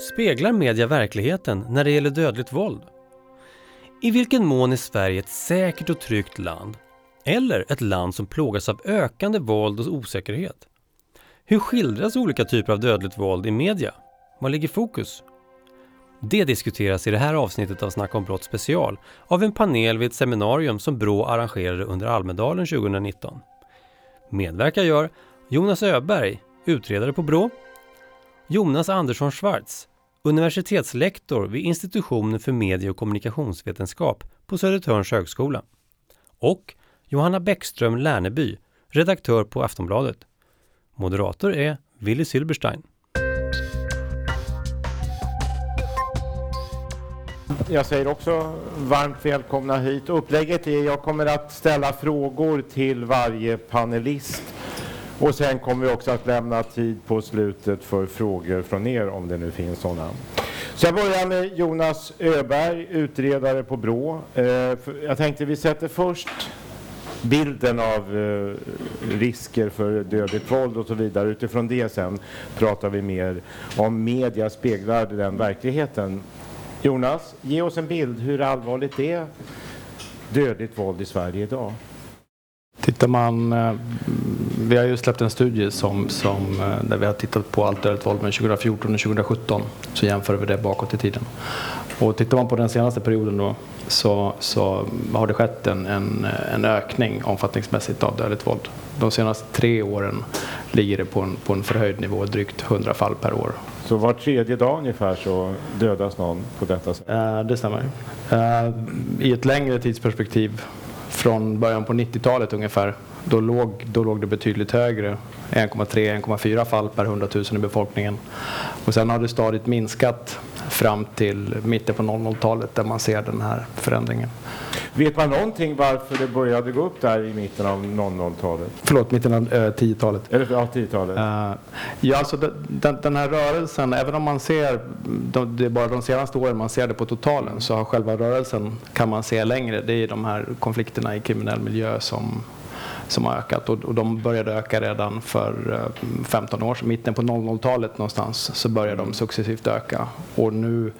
Speglar media verkligheten när det gäller dödligt våld? I vilken mån är Sverige ett säkert och tryggt land? Eller ett land som plågas av ökande våld och osäkerhet? Hur skildras olika typer av dödligt våld i media? Var ligger fokus? Det diskuteras i det här avsnittet av Snack om brott special av en panel vid ett seminarium som Brå arrangerade under Almedalen 2019. Medverkar gör Jonas Öberg, utredare på Brå, Jonas Andersson Schwartz, universitetslektor vid institutionen för medie och kommunikationsvetenskap på Södertörns högskola och Johanna Bäckström Lärneby, redaktör på Aftonbladet. Moderator är Willy Silberstein. Jag säger också varmt välkomna hit. Upplägget är att jag kommer att ställa frågor till varje panelist och sen kommer vi också att lämna tid på slutet för frågor från er om det nu finns sådana. Så jag börjar med Jonas Öberg, utredare på BRÅ. Eh, jag tänkte vi sätter först bilden av eh, risker för dödligt våld och så vidare. Utifrån det sen pratar vi mer om media speglar den verkligheten. Jonas, ge oss en bild. Hur allvarligt är dödligt våld i Sverige idag? Tittar man, eh, vi har ju släppt en studie som, som, eh, där vi har tittat på allt dödligt våld med 2014 och 2017. Så jämför vi det bakåt i tiden. Och tittar man på den senaste perioden då så, så har det skett en, en, en ökning omfattningsmässigt av dödligt våld. De senaste tre åren ligger det på en, på en förhöjd nivå, drygt 100 fall per år. Så var tredje dag ungefär så dödas någon på detta sätt? Eh, det stämmer. Eh, I ett längre tidsperspektiv från början på 90-talet ungefär. Då låg, då låg det betydligt högre, 1,3-1,4 fall per 100 000 i befolkningen. Och sen har det stadigt minskat fram till mitten på 00-talet där man ser den här förändringen. Vet man någonting varför det började gå upp där i mitten av 00-talet? Förlåt, mitten av eh, 10-talet. Eller ja, 10-talet. Uh, ja, alltså den, den, här rörelsen, även om man ser, det är bara de senaste åren man ser det på totalen, så har själva rörelsen, kan man se längre, det är de här konflikterna i kriminell miljö som som har ökat och, och de började öka redan för 15 eh, år sedan. Mitten på 00-talet någonstans så började de successivt öka och nu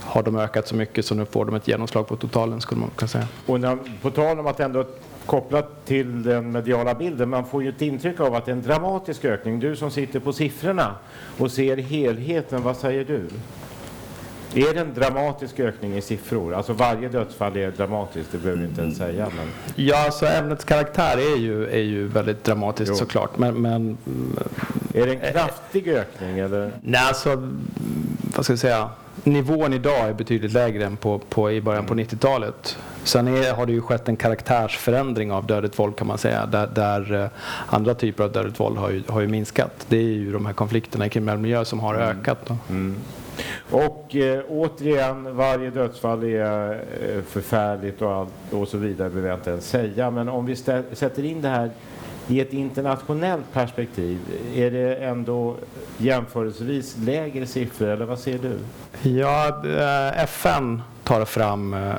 har de ökat så mycket så nu får de ett genomslag på totalen skulle man kunna säga. Och när, på tal om att ändå kopplat till den mediala bilden, man får ju ett intryck av att det är en dramatisk ökning. Du som sitter på siffrorna och ser helheten, vad säger du? Är det en dramatisk ökning i siffror? Alltså varje dödsfall är dramatiskt, det behöver vi inte ens säga. Men... Ja, så alltså ämnets karaktär är ju, är ju väldigt dramatiskt jo. såklart. Men, men, är det en kraftig ökning eller? Nej, alltså, vad ska jag säga? Nivån idag är betydligt lägre än på, på i början på 90-talet. Sen är, har det ju skett en karaktärsförändring av dödligt våld kan man säga. Där, där eh, andra typer av dödligt våld har ju, har ju minskat. Det är ju de här konflikterna i kriminell miljö som har mm. ökat. Mm. Och eh, återigen, varje dödsfall är eh, förfärligt och, allt, och så vidare behöver jag inte ens säga. Men om vi sätter in det här i ett internationellt perspektiv, är det ändå jämförelsevis lägre siffror eller vad ser du? Ja, eh, FN tar fram eh, eh,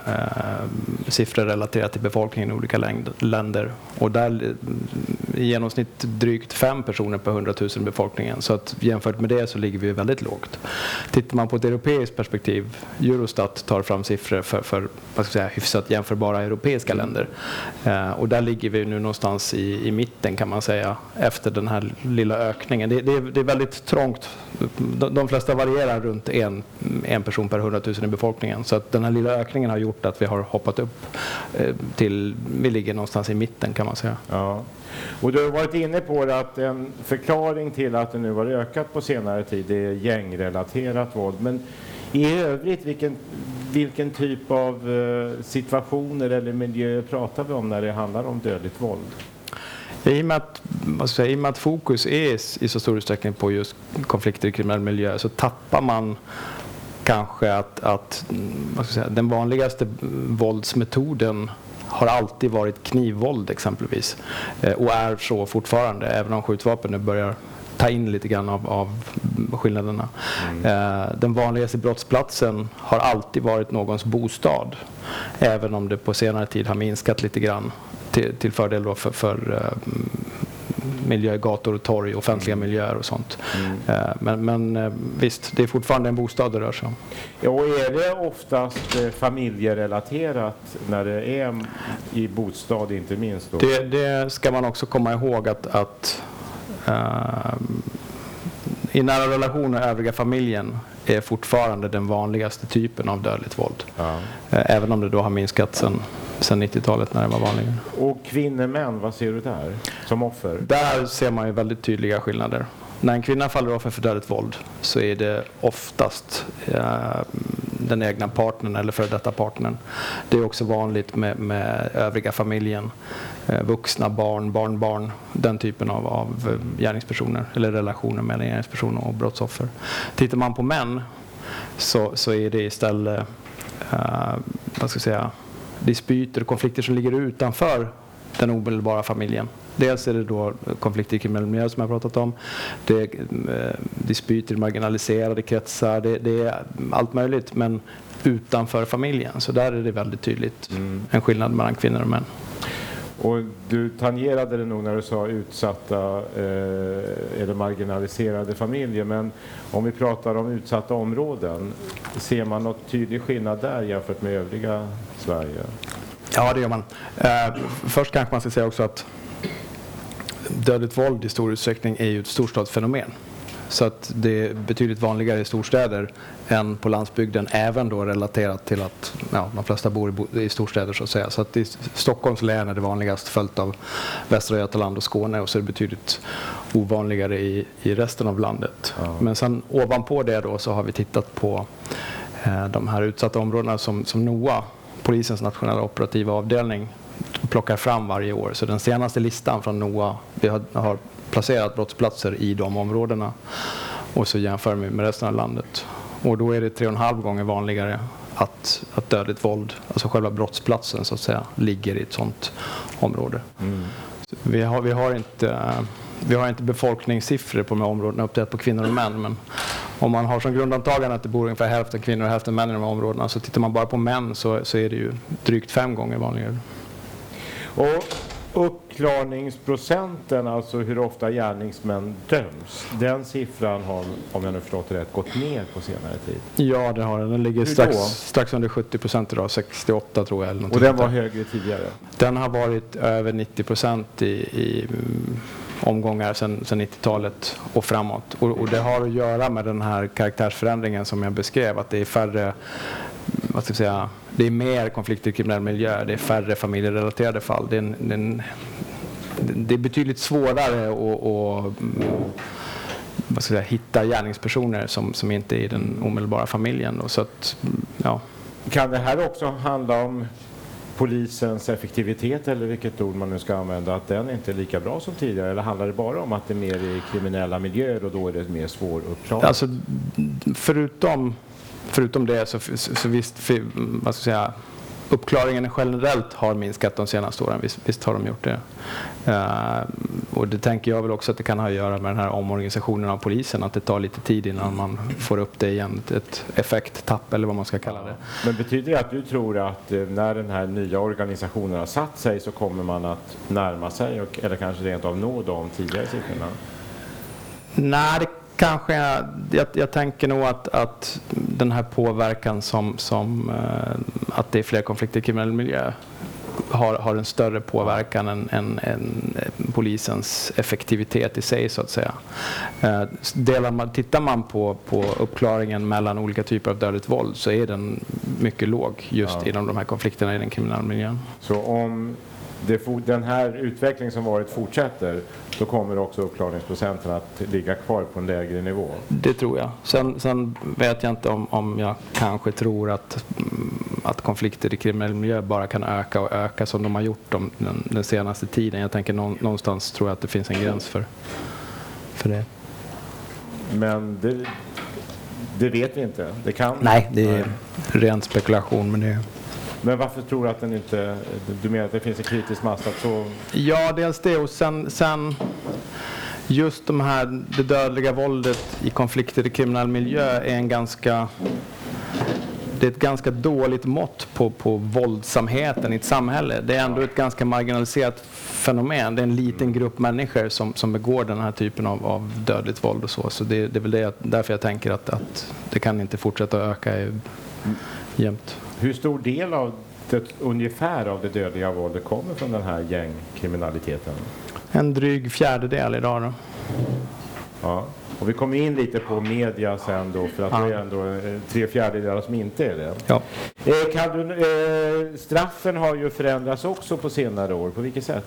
siffror relaterat till befolkningen i olika länder. Och där eh, i genomsnitt drygt fem personer per 100 000 i befolkningen. Så att jämfört med det så ligger vi väldigt lågt. Tittar man på ett europeiskt perspektiv, Eurostat tar fram siffror för, för vad ska jag säga, hyfsat jämförbara europeiska länder. Eh, och där ligger vi nu någonstans i, i mitten kan man säga efter den här lilla ökningen. Det, det, är, det är väldigt trångt, de, de flesta varierar runt en, en person per 100 000 i befolkningen. Så att den här lilla ökningen har gjort att vi har hoppat upp eh, till, vi ligger någonstans i mitten kan man säga. Ja. Och du har varit inne på det att en förklaring till att det nu har ökat på senare tid är gängrelaterat våld. Men i övrigt, vilken, vilken typ av eh, situationer eller miljöer pratar vi om när det handlar om dödligt våld? I och, med att, säga, I med att fokus är i så stor utsträckning på just konflikter i kriminell miljö så tappar man kanske att, att säga, den vanligaste våldsmetoden har alltid varit knivvåld exempelvis eh, och är så fortfarande även om skjutvapen nu börjar ta in lite grann av, av skillnaderna. Mm. Eh, den vanligaste brottsplatsen har alltid varit någons bostad även om det på senare tid har minskat lite grann till, till fördel för, för miljö, gator och torg, offentliga Mm. miljöer och sånt. Eh, Men, men eh, visst, det är fortfarande en bostad det rör sig om. Ja, Och är det oftast eh, familjerelaterat när det är i bostad inte minst? Då? Det, det ska man också komma ihåg att, att eh, i nära relationer och övriga familjen är fortfarande den vanligaste typen av dödligt våld. Ja. Även om det då har minskat sedan sen 90-talet när det var vanligare. Och kvinnor, män, vad ser du där som offer? Där ser man ju väldigt tydliga skillnader. När en kvinna faller offer för dödligt våld så är det oftast eh, den egna partnern eller före detta partnern. Det är också vanligt med, med övriga familjen, eh, vuxna, barn, barnbarn, den typen av, av eh, gärningspersoner eller relationer mellan gärningspersoner och brottsoffer. Tittar man på män så, så är det istället eh, vad ska jag säga, dispyter och konflikter som ligger utanför den omedelbara familjen. Dels är det då konflikter i kriminell miljö som jag har pratat om. Det är eh, dispyter i marginaliserade kretsar. Det, det är allt möjligt men utanför familjen. Så där är det väldigt tydligt en skillnad mellan kvinnor och män. Och du tangerade det nog när du sa utsatta eh, eller marginaliserade familjer. Men om vi pratar om utsatta områden, ser man något tydlig skillnad där jämfört med övriga Sverige? Ja, det gör man. Eh, först kanske man ska säga också att dödligt våld i stor utsträckning är ju ett storstadsfenomen. Så att det är betydligt vanligare i storstäder än på landsbygden, även då relaterat till att ja, de flesta bor i, bo- i storstäder så att säga. Så att i Stockholms län är det vanligast, följt av Västra Götaland och Skåne och så är det betydligt ovanligare i, i resten av landet. Ja. Men sen ovanpå det då så har vi tittat på eh, de här utsatta områdena som, som NOA, polisens nationella operativa avdelning, plockar fram varje år. Så den senaste listan från NOA, vi har, har placerat brottsplatser i de områdena och så jämför vi med resten av landet. Och då är det tre och en halv gånger vanligare att, att dödligt våld, alltså själva brottsplatsen så att säga, ligger i ett sådant område. Vi har, vi har inte eh, vi har inte befolkningssiffror på de här områdena uppdelat på kvinnor och män. Men om man har som grundantagande att det bor ungefär hälften kvinnor och hälften män i de här områdena så tittar man bara på män så, så är det ju drygt fem gånger vanligare. Och uppklarningsprocenten, alltså hur ofta gärningsmän döms, den siffran har, om jag nu förstått det rätt, gått ner på senare tid. Ja, det har den. Den ligger strax, strax under 70 procent idag, 68 tror jag. Eller Och den var högre tidigare. den har varit över 90 procent i, i mm, omgångar sedan 90-talet och framåt. Och, och det har att göra med den här karaktärsförändringen som jag beskrev, att det är färre vad ska jag säga, det är mer konflikter i kriminell miljö, det är färre familjerelaterade fall. Det är, en, det är, en, det är betydligt svårare att, att säga, hitta gärningspersoner som, som inte är i den omedelbara familjen. Då. Så att, ja. Kan det här också handla om polisens effektivitet eller vilket ord man nu ska använda, att den inte är lika bra som tidigare? Eller handlar det bara om att det är mer i kriminella miljöer och då är det mer svåruppklarat? Alltså, förutom, förutom det så, så, så visst, för, vad ska jag säga, uppklaringen generellt har minskat de senaste åren. Visst, visst har de gjort det. Eh, och det tänker jag väl också att det kan ha att göra med den här omorganisationen av polisen. Att det tar lite tid innan man får upp det igen. Ett, effekttapp eller vad man ska kalla det. Men betyder det att du tror att eh, när den här nya organisationen har satt sig så kommer man att närma sig och, eller kanske rent av nå de tidigare siffrorna? Nej, kanske jag, jag, tänker nog att, att den här påverkan som, som eh, att det är fler konflikter i kriminell miljö har, har en större påverkan än, än, än polisens effektivitet i sig så att säga. Eh, delar man, tittar man på, på uppklaringen mellan olika typer av dödligt våld så är den mycket låg just Ja. inom de här konflikterna i den kriminella miljön. Så om det, den här utvecklingen som varit fortsätter då kommer också uppklarningsprocenten att ligga kvar på en lägre nivå? Det tror jag. Sen, sen vet jag inte om, om jag kanske tror att, mm, att konflikter i kriminell miljö bara kan öka och öka som de har gjort de, den, den senaste tiden. Jag tänker nå, någonstans tror jag att det finns en gräns för, för det. Men det, det vet vi inte. Det kan. Nej, det är ren spekulation. Men det, Men varför tror du att den inte... Du menar att det finns en kritisk massa? Så, ja, dels det och sen, sen just de här, det dödliga våldet i konflikter i kriminell miljö är en ganska det är ett ganska dåligt mått på, på våldsamheten i ett samhälle. Det är ändå ett ganska marginaliserat fenomen. Det är en liten grupp människor som, som begår den här typen av, av dödligt våld och så. Så det, det är väl det, därför jag tänker att, att det kan inte fortsätta öka i, jämt. Hur stor del av det, ungefär av det dödliga våldet kommer från den här gängkriminaliteten? En dryg fjärdedel idag då. Ja. Och vi kommer in lite på media sen då, för att Ja. det är ändå eh, tre fjärdedelar som inte är det. Ja. Eh, kan du, eh, straffen har ju förändrats också på senare år. På vilket sätt?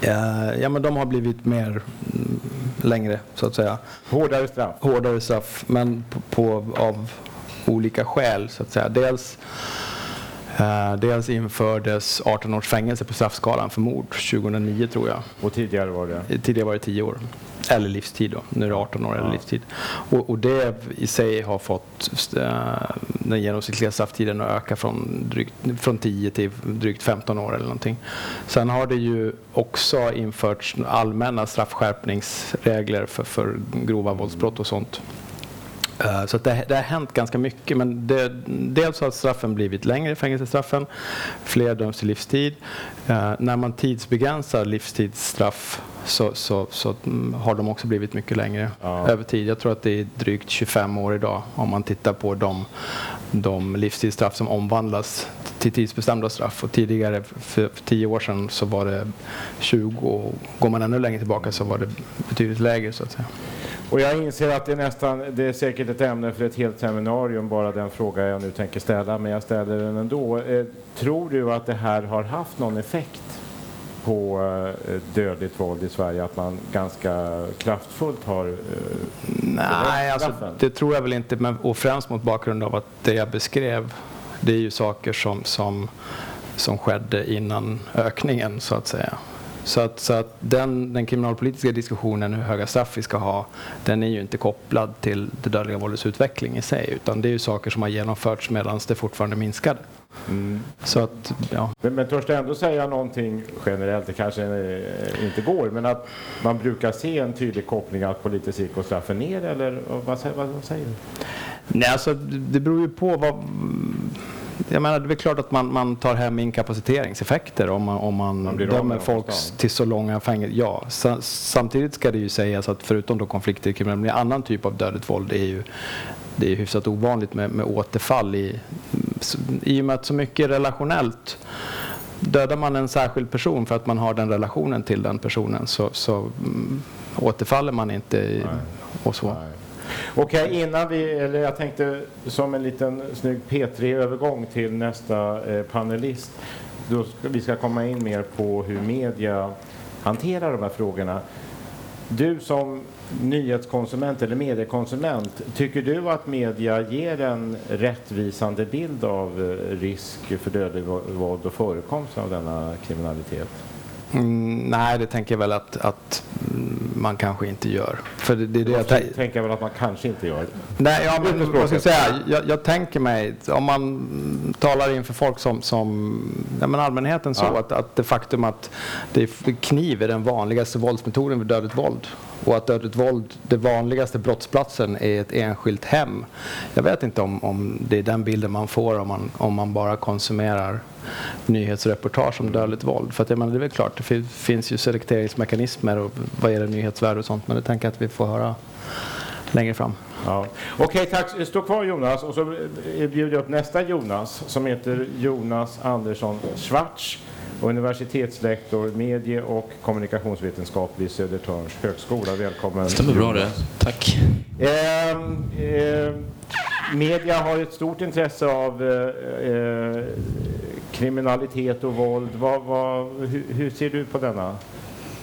Ja, ja, men de har blivit mer mm, längre så att säga. Hårdare straff? Hårdare straff, men på, på, av olika skäl så att säga. Dels, eh, dels infördes 18 års fängelse på straffskalan för mord 2009 tror jag. Och tidigare var det? Tidigare var det 10 år. Eller livstid då. Nu är det 18 år eller Ja. livstid. Och, och det i sig har fått eh, den genomsnittliga strafftiden att öka från, drygt, från 10 till drygt 15 år eller någonting. Sen har det ju också införts allmänna straffskärpningsregler för, för grova våldsbrott och sånt. Eh, Så det, det har hänt ganska mycket. Men det, dels har straffen blivit längre, fängelsestraffen. Fler döms till livstid. Eh, när man tidsbegränsar livstidsstraff så, så, så mm, har de också blivit mycket längre Ja. över tid. Jag tror att det är drygt 25 år idag om man tittar på de, de livstidsstraff som omvandlas till tidsbestämda straff. Och tidigare, för, för 10 år sedan, så var det 20 och går man ännu längre tillbaka så var det betydligt lägre så att säga. Och jag inser att det är nästan, det är säkert ett ämne för ett helt seminarium, bara den fråga jag nu tänker ställa, men jag ställer den ändå. Eh, tror du att det här har haft någon effekt på eh, dödligt våld i Sverige, att man ganska kraftfullt har... Eh, Nej, alltså, det tror jag väl inte. Men, och främst mot bakgrund av att det jag beskrev, det är ju saker som, som, som skedde innan ökningen så att säga. Så att, så att den, den kriminalpolitiska diskussionen hur höga straff vi ska ha, den är ju inte kopplad till det dödliga våldets utveckling i sig. Utan det är ju saker som har genomförts medan det fortfarande minskade. mm. Så att, ja. Men, men törs du ändå säga någonting generellt, det kanske eh, inte går, men att man brukar se en tydlig koppling att på lite sikt går straffen ner, eller vad, vad, vad säger du? Nej, alltså det beror ju på vad... Jag menar, det är klart att man, man tar hem inkapaciteringseffekter om man, om man, Man dömer folk till så långa fängelser. Ja, sa, samtidigt ska det ju sägas att förutom då konflikter i kriminalitet, annan typ av dödligt våld är ju det är hyfsat ovanligt med, med återfall i, i och med att så mycket är relationellt. Dödar man en särskild person för att man har den relationen till den personen så, så mm, återfaller man inte i, och så. Nej. Okej, innan vi, eller jag tänkte som en liten snygg P3-övergång till nästa eh, panelist. Då ska, vi ska komma in mer på hur media hanterar de här frågorna. Du som nyhetskonsument eller mediekonsument, tycker du att media ger en rättvisande bild av eh, risk för dödlig våld och förekomst av denna kriminalitet? Mm, nej, det tänker jag väl att, att man kanske inte gör. För det, det är det jag Jag tän- tänker väl att man kanske inte gör. Nej, ja, men, vad ska jag, säga? Jag, jag tänker mig, om man talar inför folk som, som ja, men allmänheten så, Ja. att, att det faktum att det kniv är den vanligaste våldsmetoden vid dödligt våld och att dödligt våld, det vanligaste brottsplatsen är ett enskilt hem. Jag vet inte om, om det är den bilden man får om man, om man bara konsumerar nyhetsreportage om dödligt våld. För att jag menar, det är väl klart, det finns ju selekteringsmekanismer och vad är det nyhetsvärde och sånt, men det tänker jag att vi får höra längre fram. Ja. Okej, tack. Stå kvar Jonas och så bjuder jag upp nästa Jonas som heter Jonas Andersson Schwartz, universitetslektor medie och kommunikationsvetenskap vid Södertörns högskola. Välkommen. Stämmer bra det. Tack. Ehm, ehm, media har ett stort intresse av eh, eh, kriminalitet och våld. Vad, vad, hur, hur ser du på denna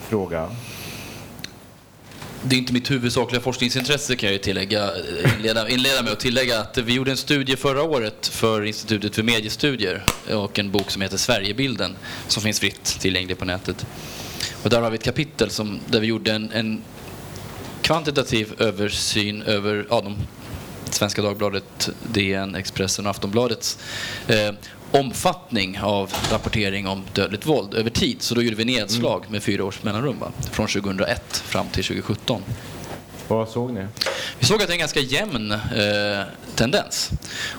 fråga? Det är inte mitt huvudsakliga forskningsintresse kan jag ju tillägga, eh, inleda, inleda med att tillägga att vi gjorde en studie förra året för Institutet för mediestudier och en bok som heter Sverigebilden som finns fritt tillgänglig på nätet. Och där har vi ett kapitel som, där vi gjorde en, en kvantitativ översyn över ja, de, Svenska Dagbladet, DN, Expressen och Aftonbladets eh, omfattning av rapportering om dödligt våld över tid. Så då gjorde vi nedslag med fyra års mellanrum, va? från 2001 fram till 2017. Vad såg ni? Vi såg att det är en ganska jämn eh, tendens.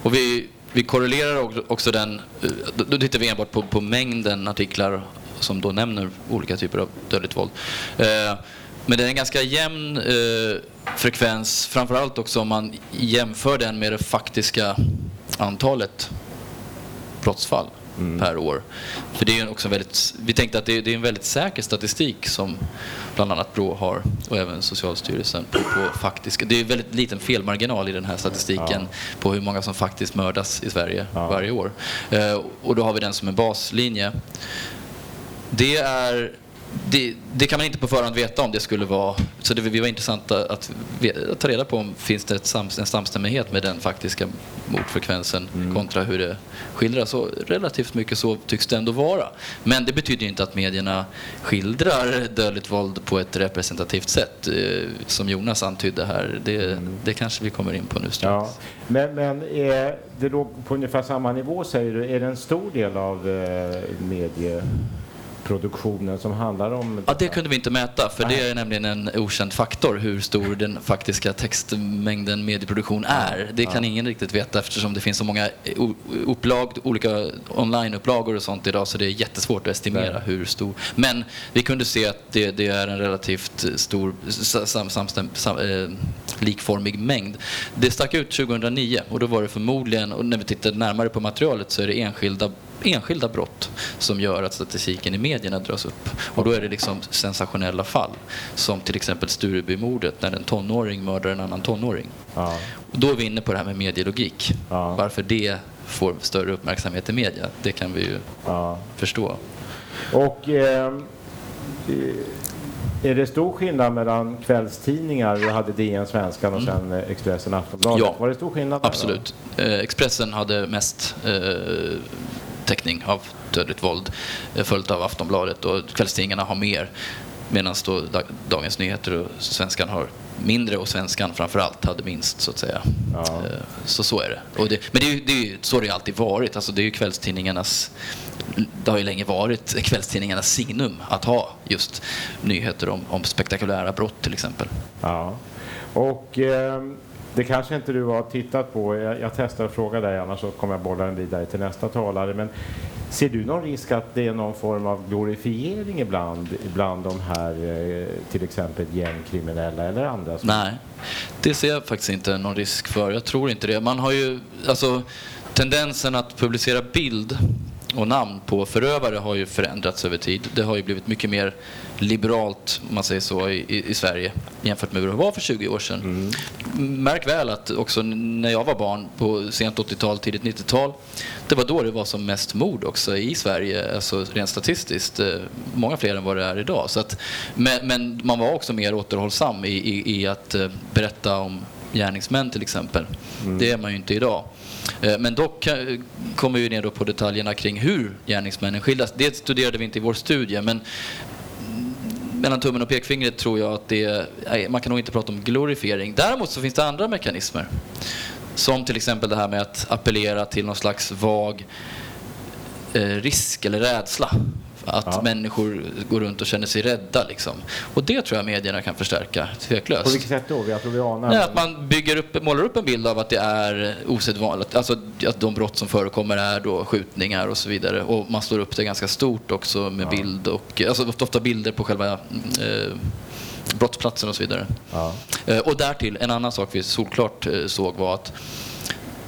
Och vi, vi korrelerar också den, eh, då tittar vi enbart på, på mängden artiklar som då nämner olika typer av dödligt våld. Eh, men det är en ganska jämn eh, frekvens, framförallt också om man jämför den med det faktiska antalet brottsfall mm. per år. För det är också väldigt, vi tänkte att det är, det är, en väldigt säker statistik som bland annat Brå har och även Socialstyrelsen på, på faktiska. Det är väldigt liten felmarginal i den här statistiken ja. på hur många som faktiskt mördas i Sverige ja. varje år. Eh, och då har vi den som en baslinje. Det är det, det, kan man inte på förhand veta om det skulle vara... Så det var intressant att, att ta reda på om finns det sam, en samstämmighet med den faktiska mordfrekvensen mm. kontra hur det skildras. Så relativt mycket så tycks det ändå vara. Men det betyder inte att medierna skildrar dödligt våld på ett representativt sätt. Eh, som Jonas antydde här. Det, mm. det kanske vi kommer in på nu strax. Ja. Men, men är det låg på ungefär samma nivå säger du. Är det en stor del av eh, medie produktionen som handlar om... Ja, det kunde vi inte mäta för Nej. det är nämligen en okänd faktor hur stor den faktiska textmängden medieproduktion är. Det kan ja. ingen riktigt veta eftersom det finst så många upplag, olika onlineupplagor och sånt idag så det är jättesvårt att estimera Nej. hur stor. Men vi kunde se att det, det är en relativt stor sam, samstäm, sam, eh, likformig mängd. Det stack ut 2009 och då var det förmodligen, och när vi tittade närmare på materialet så är det enskilda enskilda brott som gör att statistiken i medierna dras upp. Och då är det liksom sensationella fall. Som till exempel Sturebymordet när en tonåring mördar en annan tonåring. Ja. Och då är vi inne på det här med medielogik. Ja. Varför det får större uppmärksamhet i media, det kan vi ju ja. förstå. Och eh, är det stor skillnad mellan kvällstidningar, vi hade DN Svenskan och mm. sen eh, Expressen Aftonbladet? Ja, var det stor skillnad? Absolut. Eh, Expressen hade mest eh, täckning av dödligt våld eh, följt av Aftonbladet och kvällstidningarna har mer medan då Dagens Nyheter och Svenskan har mindre och Svenskan framförallt hade minst så att säga. Ja. Eh, så så är det. det men det är, det är, så har det alltid varit. Alltså, det är ju kvällstidningarnas det har ju länge varit kvällstidningarnas signum att ha just nyheter om, om spektakulära brott till exempel. Ja. Och eh, det kanske inte du har tittat på. Jag, jag testar att fråga dig annars så kommer jag bolla den vidare till nästa talare. Men ser du någon risk att det är någon form av glorifiering ibland bland de här eh, till exempel gängkriminella eller andra? Nej, det ser jag faktiskt inte någon risk för. Jag tror inte det. Man har ju, alltså tendensen att publicera bild och namn på förövare har ju förändrats över tid. Det har ju blivit mycket mer liberalt, om man säger så, i, i Sverige jämfört med hur det var för 20 år sedan. Mm. Märk väl att också när jag var barn på sent 80-tal, tidigt 90-tal, det var då det var som mest mord också i Sverige, alltså rent statistiskt. Eh, många fler än vad det är idag. Så att, men, men man var också mer återhållsam i, i, i att eh, berätta om gärningsmän till exempel. Mm. Det är man ju inte idag. Eh, men dock eh, kommer vi ner på detaljerna kring hur gärningsmännen skildras. Det studerade vi inte i vår studie, men mellan tummen och pekfingret tror jag att det man kan nog inte prata om glorifiering. Däremot så finns det andra mekanismer. Som till exempel det här med att appellera till någon slags vag eh, risk eller rädsla att ja. människor går runt och känner sig rädda. Liksom. Och det tror jag medierna kan förstärka tveklöst. På vilket sätt då? Jag tror vi anar. Nej, att man bygger upp, målar upp en bild av att det är osedvanligt. Alltså att de brott som förekommer är då skjutningar och så vidare. Och man slår upp det ganska stort också med ja. bild och alltså ofta bilder på själva eh, brottsplatsen och så vidare. Ja. Eh, och därtill, en annan sak vi solklart eh, såg var att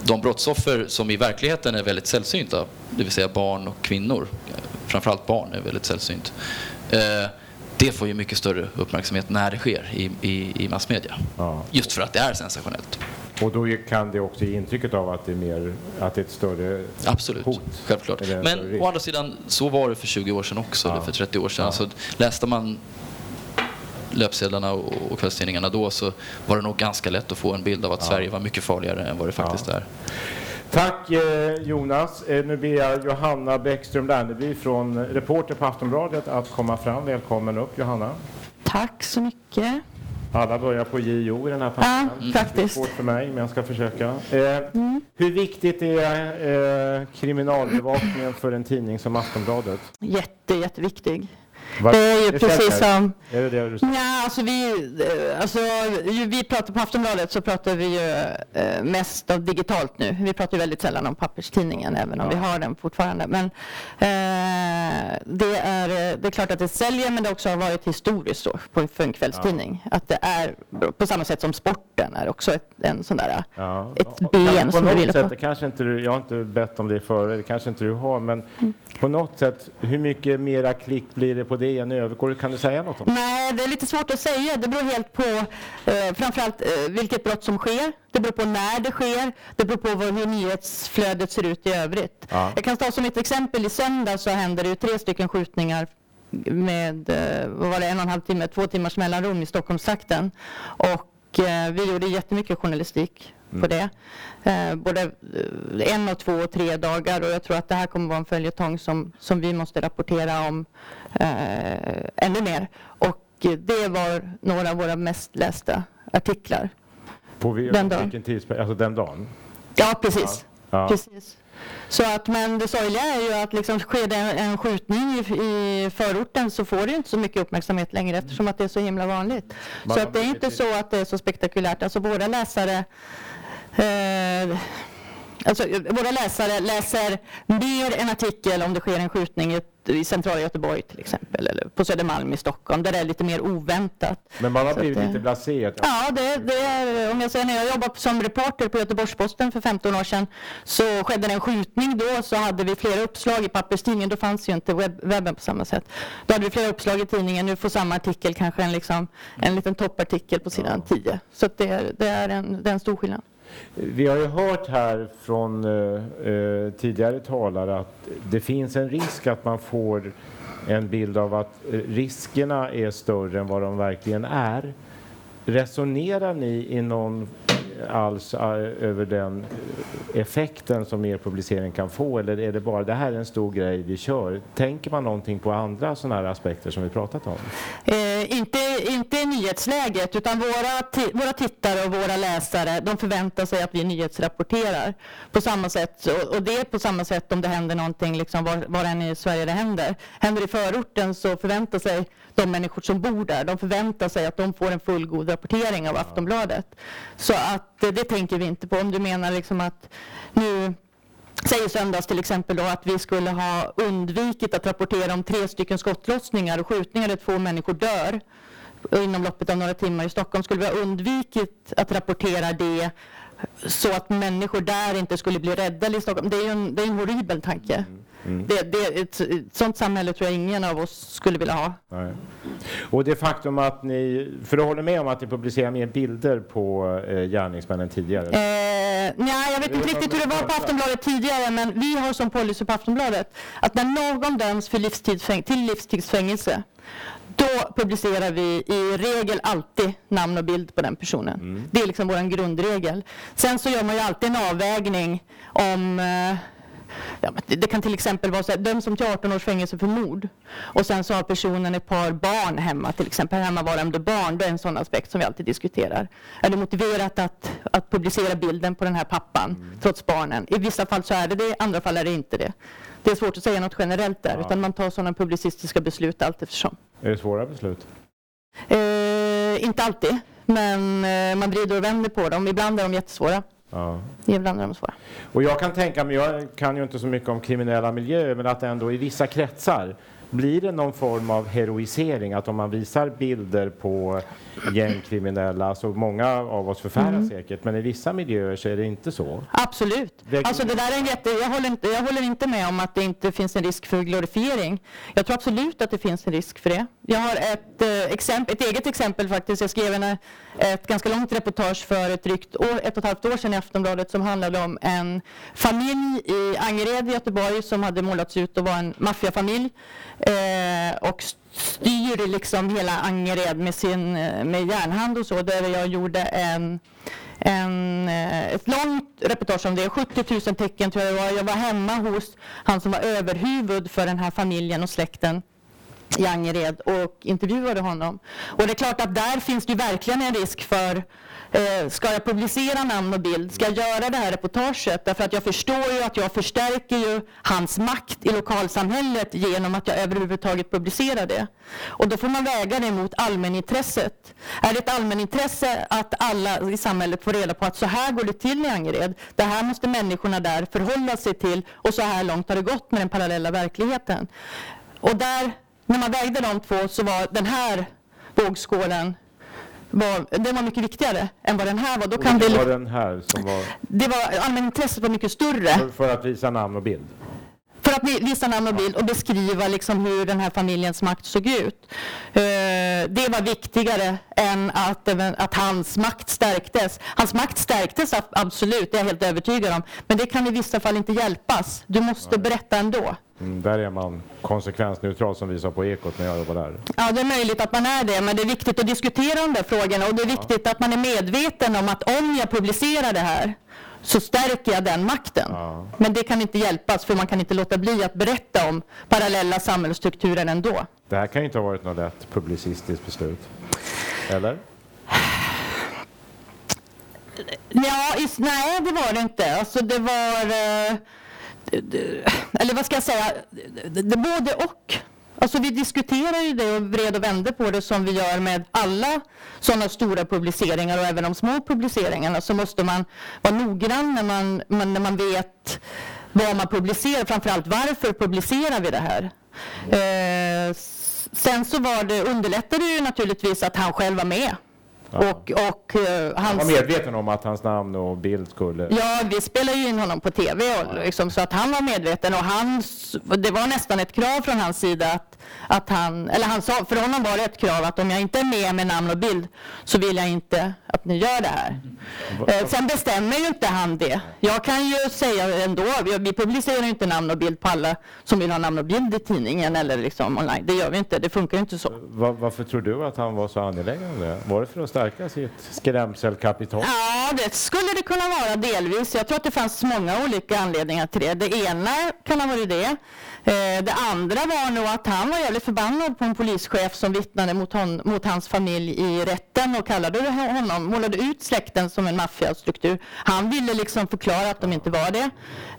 de brottsoffer som i verkligheten är väldigt sällsynta, det vill säga barn och kvinnor, framförallt barn är väldigt sällsynt. Eh, det får ju mycket större uppmärksamhet när det sker i, i, i massmedia. Ja. Just för att det är sensationellt. Och då kan det också ge intrycket av att det är, mer, att det är ett större Absolut, hot? självklart. Men å andra sidan, så var det för 20 år sedan också, ja. eller för 30 år sedan. Ja. Alltså, läste man löpsedlarna och kvällstidningarna då så var det nog ganska lätt att få en bild av att. Sverige var mycket farligare än vad det faktiskt är. Tack eh, Jonas. Eh, nu ber jag Johanna Bäckström Lerneby från reporter på Aftonbladet att komma fram. Välkommen upp Johanna. Tack så mycket. Alla börjar på JO i den här panelen. Ja, faktiskt. Det är svårt för mig, men jag ska försöka. Eh, mm. Hur viktigt är eh, kriminalbevakningen för en tidning som Aftonbladet? Jätte, jätteviktig. Vad- Det är ju det precis som... Är det det? Ja, alltså vi, eh, alltså, vi pratar på Aftonbladet så pratar vi ju eh, mest av digitalt nu. Vi pratar ju väldigt sällan om papperstidningen, även om vi har den fortfarande. Men eh, det, är, eh, det är klart att det säljer, men det också har varit historiskt då, på, för en kvällstidning. Att det är, på samma sätt som sporten är också ett, en sån där, Ja. ett ben som du något ville sätt, på. kanske inte du, jag har inte bett om det före, det kanske inte du har, men Mm. på något sätt, hur mycket mera klick blir det på det än övergår? Kan du säga något om det? Nej, det är lite svårt att säga. Det beror helt på eh, framförallt eh, vilket brott som sker. Det beror på när det sker. Det beror på hur nyhetsflödet ser ut i övrigt. Ja. Jag kan ta som ett exempel. I söndag så hände det ju tre stycken skjutningar med eh, vad var det, en och en halv timme, två timmars mellanrum i Stockholmstrakten. Och eh, vi gjorde jättemycket journalistik på det. Eh, både eh, en och två och tre dagar och jag tror att det här kommer vara en följetong som, som vi måste rapportera om ännu mer. Och det var några av våra mest lästa artiklar. På vilken tidsperiod? Alltså den dagen? Ja, precis. Ja. precis. Så att, men det sorgliga är ju att liksom sker det en, skjutning i, i förorten så får det inte så mycket uppmärksamhet längre eftersom att det är så himla vanligt. Man Så att det är inte så att det är så spektakulärt. Alltså våra läsare eh, Alltså, våra läsare läser mer en artikel om det sker en skjutning i, i centrala Göteborg till exempel, eller på Södermalm i Stockholm, där det är lite mer oväntat. Men man har blivit att lite blasé. att- Ja, det, det är, om jag säger när jag jobbade som reporter på Göteborgs-Posten för 15 år sedan så skedde det en skjutning då så hade vi flera uppslag i papperstidningen. Då fanns ju inte webb, webben på samma sätt. Då hade vi flera uppslag i tidningen. Nu får samma artikel kanske en, liksom, en liten toppartikel på sidan 10. Så det, det, är en, det är en stor skillnad. Vi har ju hört här från eh, eh, tidigare talare att det finns en risk att man får en bild av att eh, riskerna är större än vad de verkligen är. Resonerar ni i någon alls eh, över den effekten som er publicering kan få eller är det bara det här är en stor grej vi kör? Tänker man någonting på andra sådana här aspekter som vi pratat om? Eh, inte, inte i nyhetsläget, utan våra, våra tittare och våra läsare de förväntar sig att vi nyhetsrapporterar på samma sätt. Och, och det är på samma sätt om det händer någonting liksom var, var än i Sverige det händer. Händer det i förorten så förväntar sig de människor som bor där, de förväntar sig att de får en fullgod rapportering av Aftonbladet. Så att det tänker vi inte på. Om du menar liksom att nu säger söndags till exempel då att vi skulle ha undvikit att rapportera om tre stycken skottlossningar och skjutningar där två människor dör inom loppet av några timmar i Stockholm. Skulle vi ha undvikit att rapportera det så att människor där inte skulle bli räddade i Stockholm. Det är ju en, det är en horribel tanke. Mm. Det, det, ett, ett sånt samhälle tror jag ingen av oss skulle vilja ha. Nej. Och det faktum att ni, för du håller med om att ni publicerar mer bilder på eh, gärningsmännen tidigare? Eh, nej, jag vet inte riktigt hur det var på Aftonbladet tidigare, men vi har som policy på Aftonbladet att när någon döms för livstidsfäng- till livstidsfängelse, då publicerar vi i regel alltid namn och bild på den personen. Det är liksom vår grundregel. Sen så gör man ju alltid en avvägning om eh, Ja, det, det kan till exempel vara så här, döms som till 18 års fängelse för mord och sen så har personen ett par barn hemma, till exempel hemmavarande barn. Det är en sån aspekt som vi alltid diskuterar. Är det motiverat att, att publicera bilden på den här pappan trots barnen? I vissa fall så är det det, i andra fall är det inte det. Det är svårt att säga något generellt där, utan man tar sådana publicistiska beslut allt eftersom. Är det svåra beslut? Eh, inte alltid, men eh, man vrider och vänder på dem. Ibland är de jättesvåra, Ja. ibland är de svåra. Och jag kan tänka mig, jag kan ju inte så mycket om kriminella miljöer, men att ändå i vissa kretsar blir det någon form av heroisering, att om man visar bilder på gängkriminella, så många av oss förfäras säkert, men i vissa miljöer så är det inte så. Absolut. Det- Alltså det där är en jätte, jag, håller inte, jag håller inte med om att det inte finns en risk för glorifiering. Jag tror absolut att det finns en risk för det. Jag har ett, eh, exempel, ett eget exempel faktiskt. Jag skrev en, ett ganska långt reportage för ett drygt år, ett och ett halvt år sedan i Aftonbladet som handlade om en familj i Angered i Göteborg som hade målats ut att vara en maffiafamilj eh, och styr liksom hela Angered med, sin, eh, med järnhand och så. Där jag gjorde en en, eh, ett långt reportage om det, 70 000 tecken tror jag det var. Jag var hemma hos han som var överhuvud för den här familjen och släkten i Angered och intervjuade honom. Och det är klart att där finns det verkligen en risk för Eh, ska jag publicera namn och bild? Ska jag göra det här reportaget? Därför att jag förstår ju att jag förstärker ju hans makt i lokalsamhället genom att jag överhuvudtaget publicerar det. Och då får man väga det mot allmänintresset. Är det ett allmänintresse att alla i samhället får reda på att så här går det till i Angered? Det här måste människorna där förhålla sig till och så här långt har det gått med den parallella verkligheten. Och där, när man vägde de två så var den här vågskålen var, den var mycket viktigare än vad den här var. Då kan det var den här som var... Det var, allmänintresset var mycket större. För, för att visa namn och bild? för att visa namn och bild och beskriva liksom hur den här familjens makt såg ut. Eh, det var viktigare än att, att hans makt stärktes. Hans makt stärktes absolut, det är jag helt övertygad om. Men det kan i vissa fall inte hjälpas. Du måste berätta ändå. Mm, där är man konsekvensneutral som vi sa på Ekot när jag jobbade där. Ja, det är möjligt att man är det, men det är viktigt att diskutera de där frågorna och det är viktigt ja. att man är medveten om att om jag publicerar det här så stärker jag den makten. Ja. Men det kan inte hjälpas för man kan inte låta bli att berätta om parallella samhällsstrukturer ändå. Det här kan ju inte ha varit något lätt publicistiskt beslut. Eller? Ja, nej det var det inte. Alltså det var... Eh, eller vad ska jag säga? Det, både och. Alltså vi diskuterar ju det och vred och vände på det som vi gör med alla sådana stora publiceringar och även de små publiceringarna så måste man vara noggrann när man, när man vet vad man publicerar, framförallt varför publicerar vi det här. Eh, sen så var det, underlättade det ju naturligtvis att han själv var med och, och, uh, han var medveten om att hans namn och bild skulle... Ja, vi spelade ju in honom på tv och, liksom, så att han var medveten och han, det var nästan ett krav från hans sida att, att han, eller han sa, för honom var det ett krav att om jag inte är med med namn och bild så vill jag inte att ni gör det här. Mm. sen bestämmer ju inte han det. Jag kan ju säga ändå, vi publicerar ju inte namn och bild på alla som vill ha namn och bild i tidningen eller liksom online. Det gör vi inte, det funkar ju inte så. Var, varför tror du att han var så angelägen om det? Var det för att stärka sitt skrämselkapital? Ja, det skulle det kunna vara delvis. Jag tror att det fanns många olika anledningar till det. Det ena kan ha varit det. Eh, det andra var nog att han var jävligt förbannad på en polischef som vittnade mot, hon, mot hans familj i rätten och kallade honom, målade ut släkten som en maffiastruktur. Han ville liksom förklara att de inte var det.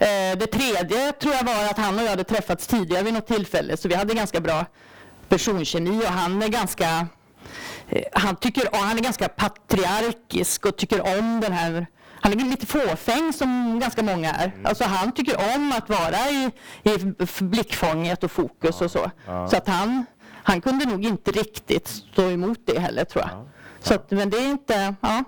Eh, det tredje tror jag var att han och jag hade träffats tidigare vid något tillfälle så vi hade ganska bra personkemi och han är ganska han, tycker, han är ganska patriarkisk och tycker om den här han är lite fåfäng som ganska många är. Mm. Alltså han tycker om att vara i, i blickfånget och fokus ja. och så. Ja. Så att han, han kunde nog inte riktigt stå emot det heller tror jag. Ja. Så att, men det är inte, ja.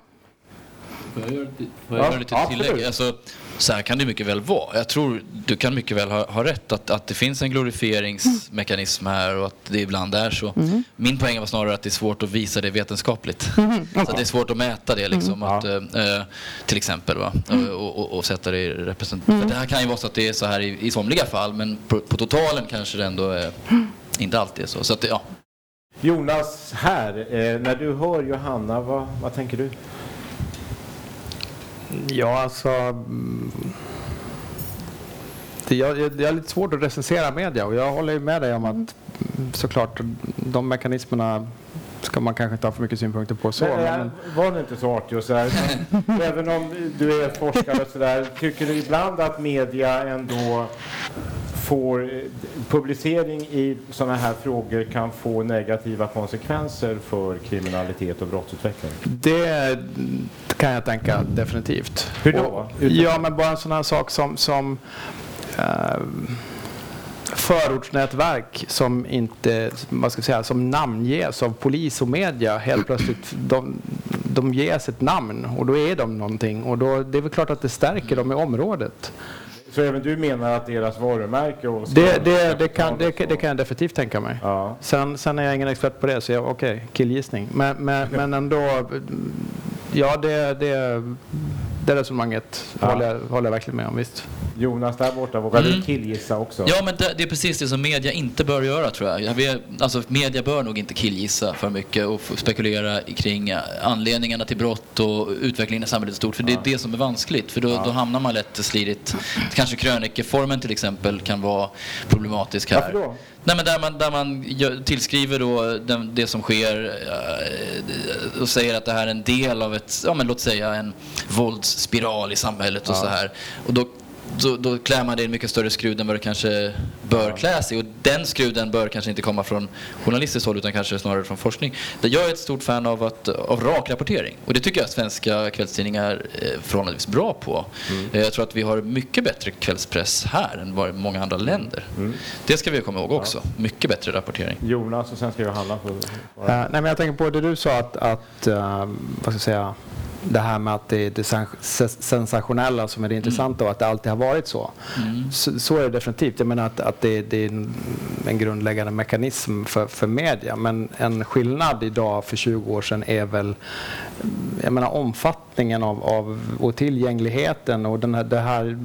Får jag göra, får jag göra lite tillägg? Alltså, så här kan det mycket väl vara. Jag tror du kan mycket väl ha, ha rätt att, att det finns en glorifieringsmekanism här och att det ibland är så. Mm. Min poäng var snarare att det är svårt att visa det vetenskapligt. Mm. Så det är svårt att mäta det liksom. Mm. Att, äh, till exempel va? Mm. Och, och, och, sätta det i representation. Mm. Det här kan ju vara så att det är så här i, i somliga fall men på, på totalen kanske det ändå är, inte alltid är så. så att, ja. Jonas, här, eh, när du hör Johanna, vad, vad tänker du? Ja, alltså... Det, jag, det är lite svårt att recensera media och jag håller med dig om att mm, såklart de mekanismerna ska man kanske inte ha för mycket synpunkter på. Så, men, men... Var det inte så artig och så här, även om du är forskare och sådär, tycker du ibland att media ändå får eh, publicering i sådana här frågor kan få negativa konsekvenser för kriminalitet och brottsutveckling? Det kan jag tänka definitivt. Hur då? ja, men bara en sån här sak som, som uh, förortsnätverk som inte, vad ska jag säga, som namnges av polis och media helt plötsligt. De, de ges ett namn och då är de någonting och då, det är väl klart att det stärker dem i området. Så även du menar att deras varumärke och det, det, det, kan, det, det, kan jag definitivt tänka mig. Ja. Sen, sen är jag ingen expert på det, så okej, okay, killgissning. Men, men, men ändå, ja det, det, det resonemanget ja. håller, jag, håller jag verkligen med om, visst. Jonas där borta, vågar mm. du killgissa också? Ja, men det, det, är precis det som media inte bör göra tror jag. Vi, alltså, media bör nog inte killgissa för mycket och spekulera kring anledningarna till brott och utvecklingen i samhället stort. För det är det som är vanskligt, för då, ja. då hamnar man lätt slidigt. Kanske krönikeformen till exempel kan vara problematisk här. Varför då? Nej, men där man, där man tillskriver då den, det som sker eh, och säger att det här är en del av ett, ja men låt säga en våldsspiral i samhället och Ja. så här. Och då, då, då klär man det i en mycket större skrud än vad det kanske bör kläs i. Och den skruden bör kanske inte komma från journalistiskt håll utan kanske snarare från forskning. Där jag är ett stort fan av, att, av rak rapportering. Och det tycker jag att svenska kvällstidningar är förhållandevis bra på. Eh, Jag tror att vi har mycket bättre kvällspress här än vad många andra länder. Det ska vi komma ihåg också. Mycket bättre rapportering. Jonas och sen ska Johanna få svara. nej, men jag tänker på det du sa att, att eh, vad ska jag säga, det här med att det är det sen- se- sensationella som är det intressanta och att det alltid har varit så. Så, så är det definitivt. Jag menar att, att det, det är en, grundläggande mekanism för, för media. Men en skillnad idag för 20 år sedan är väl jag menar, omfattningen av, av, och tillgängligheten. Och den här, det här,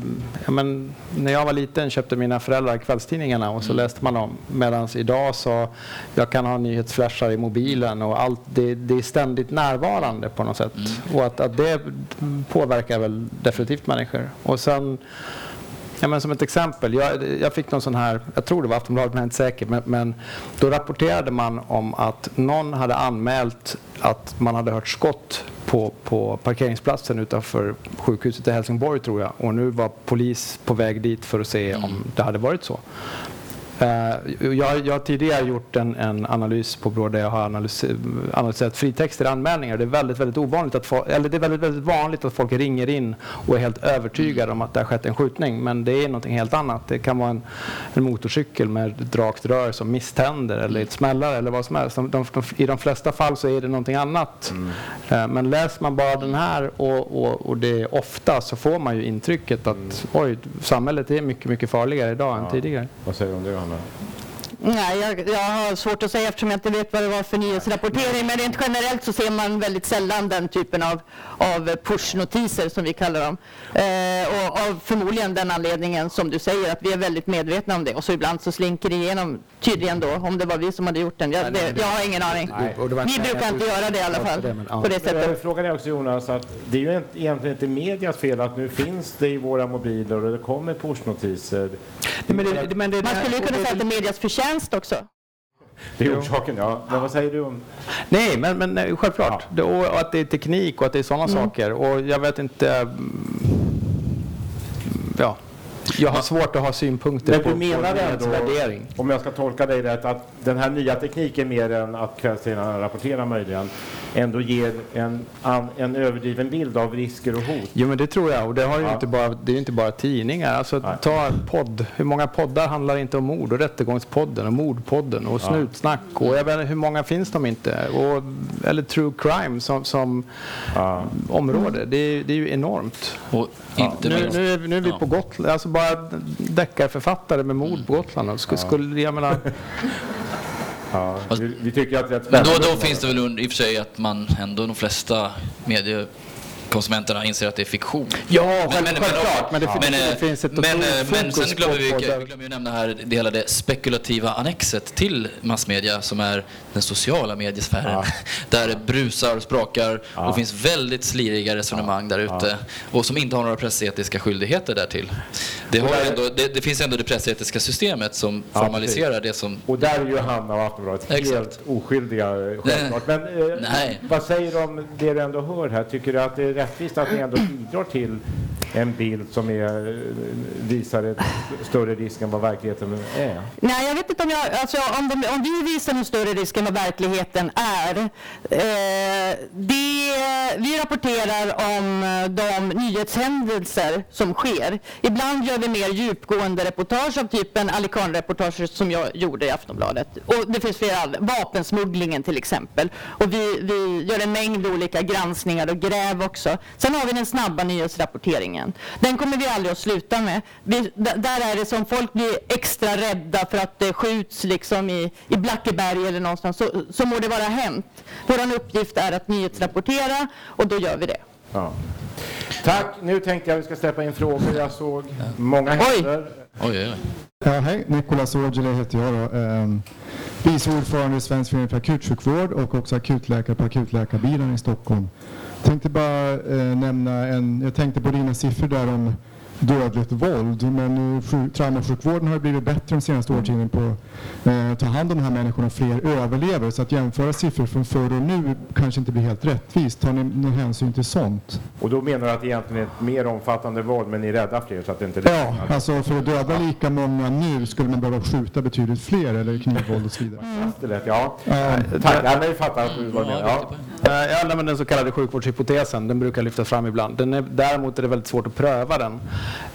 jag men, när jag var liten köpte mina föräldrar kvällstidningarna och så läste man dem. Medan idag så jag kan ha nyhetsflashar i mobilen och allt det, det är ständigt närvarande på något sätt. Och att, att det påverkar väl definitivt människor. Och sen Ja, men som ett exempel, jag, jag fick någon sån här, jag tror det var Aftonbladet men jag är inte säker, men, men då rapporterade man om att någon hade anmält att man hade hört skott på, på parkeringsplatsen utanför sjukhuset i Helsingborg tror jag och nu var polis på väg dit för att se om det hade varit så. Eh, Jag, jag har tidigare gjort en, en analys på Brå där jag har analys, analyserat fritexter i anmälningar. Det är väldigt, väldigt ovanligt att folk, eller det är väldigt, väldigt vanligt att folk ringer in och är helt övertygade om att det har skett en skjutning. Men det är någonting helt annat. Det kan vara en, en motorcykel med ett rakt rör som misständer eller ett smällare eller vad som helst. De, de, de, I de flesta fall så är det någonting annat. Eh, Men läser man bara den här och, och, och det är ofta så får man ju intrycket att oj, samhället är mycket, mycket farligare idag än tidigare. Vad säger du om det Johanna? Nej, jag, jag har svårt att säga eftersom jag inte vet vad det var för nyhetsrapportering. Men rent generellt så ser man väldigt sällan den typen av, av pushnotiser som vi kallar dem. Eh, och av förmodligen den anledningen som du säger att vi är väldigt medvetna om det. Och så ibland så slinker det igenom tydligen då om det var vi som hade gjort den. Jag, det, jag har ingen aning. Nej. Vi brukar inte göra det i alla fall det, men, ja. på det jag sättet. Frågan är också Jonas att det är ju inte- egentligen inte medias fel att nu finns det i våra mobiler och det kommer pushnotiser. Men det, det, men det, Man skulle ju kunna säga att det är medias förtjänst också. Det är orsaken, ja. Men vad säger du om... Nej, men, men nej, självklart. Det, och, och att det är teknik och att det är sådana saker. Och jag vet inte... mm, Ja, jag har svårt att ha synpunkter Men på, du menar på ändå, värdering. om jag ska tolka dig rätt, att den här nya tekniken mer än att kvällstidningarna rapporterar möjligen, ändå ger en, an, en överdriven bild av risker och hot? Jo, men det tror jag. Och det, har ju Ja. inte bara, det är ju inte bara tidningar. Alltså, Nej. ta podd. Hur många poddar handlar inte om mord? Och Rättegångspodden och Mordpodden och Snutsnack. Och jag vet inte, hur många finns de inte? Och, eller True Crime som, som Ja. område. Det är, det är ju enormt. Och inte Nu, minst... nu, är, nu är vi Ja. på Gotland, alltså bara deckarförfattare med mord på Gotland. Och Skulle, skulle, jag menar, Ja. Vi, vi tycker att det är Men då, då finns det väl i och för sig att man ändå, de flesta mediekonsumenterna inser att det är fiktion. ja, Men- själv, men- självklart. Men det, men, finns- eh, det finns ett men, eh, men sen glömmer vi, vi glömmer ju nämna här det hela det spekulativa annexet till massmedia som är den sociala mediesfären. Ja. Där det brusar och sprakar Ja. och finns väldigt sliriga resonemang där ute. Och som inte har några pressetiska skyldigheter därtill. Det, har där- ändå, det, det finns ändå det pressetiska systemet som Ja, formaliserar det som Och där är ju Hanna och Aftonbladet helt oskyldiga självklart. Men eh, Nej. vad säger du om det du ändå hör här? Tycker du att det är rättvist att ni ändå bidrar till en bild som är, visar ett större risk än vad verkligheten är? Nej, jag vet inte om, jag, alltså, om, de, om vi visar en större risk än vad verkligheten är. Eh, det, vi rapporterar om eh, de nyhetshändelser som sker. Ibland gör vi mer djupgående reportage av typen Alican-reportage som jag gjorde i Aftonbladet. Och det finns flera. Vapensmugglingen till exempel. Och vi, vi gör en mängd olika granskningar och gräv också. Sen har vi den snabba nyhetsrapporteringen. Den kommer vi aldrig att sluta med. Vi, där är det som folk blir extra rädda för att det skjuts liksom i, i Blackeberg eller någonstans. Så, så må det vara hänt. Vår uppgift är att nyhetsrapportera och då gör vi det. Ja. Tack! Nu tänkte jag att vi ska släppa in frågor. Jag såg många händer. Oj, oj, oj. Ja, hej, Nicolas Aujalay heter jag. Då. Ehm, vice ordförande i Svensk förening för akutsjukvård och också akutläkare på akutläkarbilen i Stockholm. Tänkte bara eh, nämna en, jag tänkte på dina siffror där om dödligt våld. Men uh, traumasjukvården har blivit bättre de senaste årtiondena på att uh, ta hand om de här människorna och fler överlever. Så att jämföra siffror från förr och nu kanske inte blir helt rättvist. Tar ni någon hänsyn till sånt? Och då menar du att det egentligen är ett mer omfattande våld men ni är rädda fler så att det inte Ja, alltså för att döda lika många nu skulle man behöva skjuta betydligt fler eller knivvåld och så vidare. Mm. Ja. Tack, ja, men vi fattar vad du menar. Ja. Ja, men den så kallade sjukvårdshypotesen, den brukar lyftas fram ibland. Den är, däremot är det väldigt svårt att pröva den.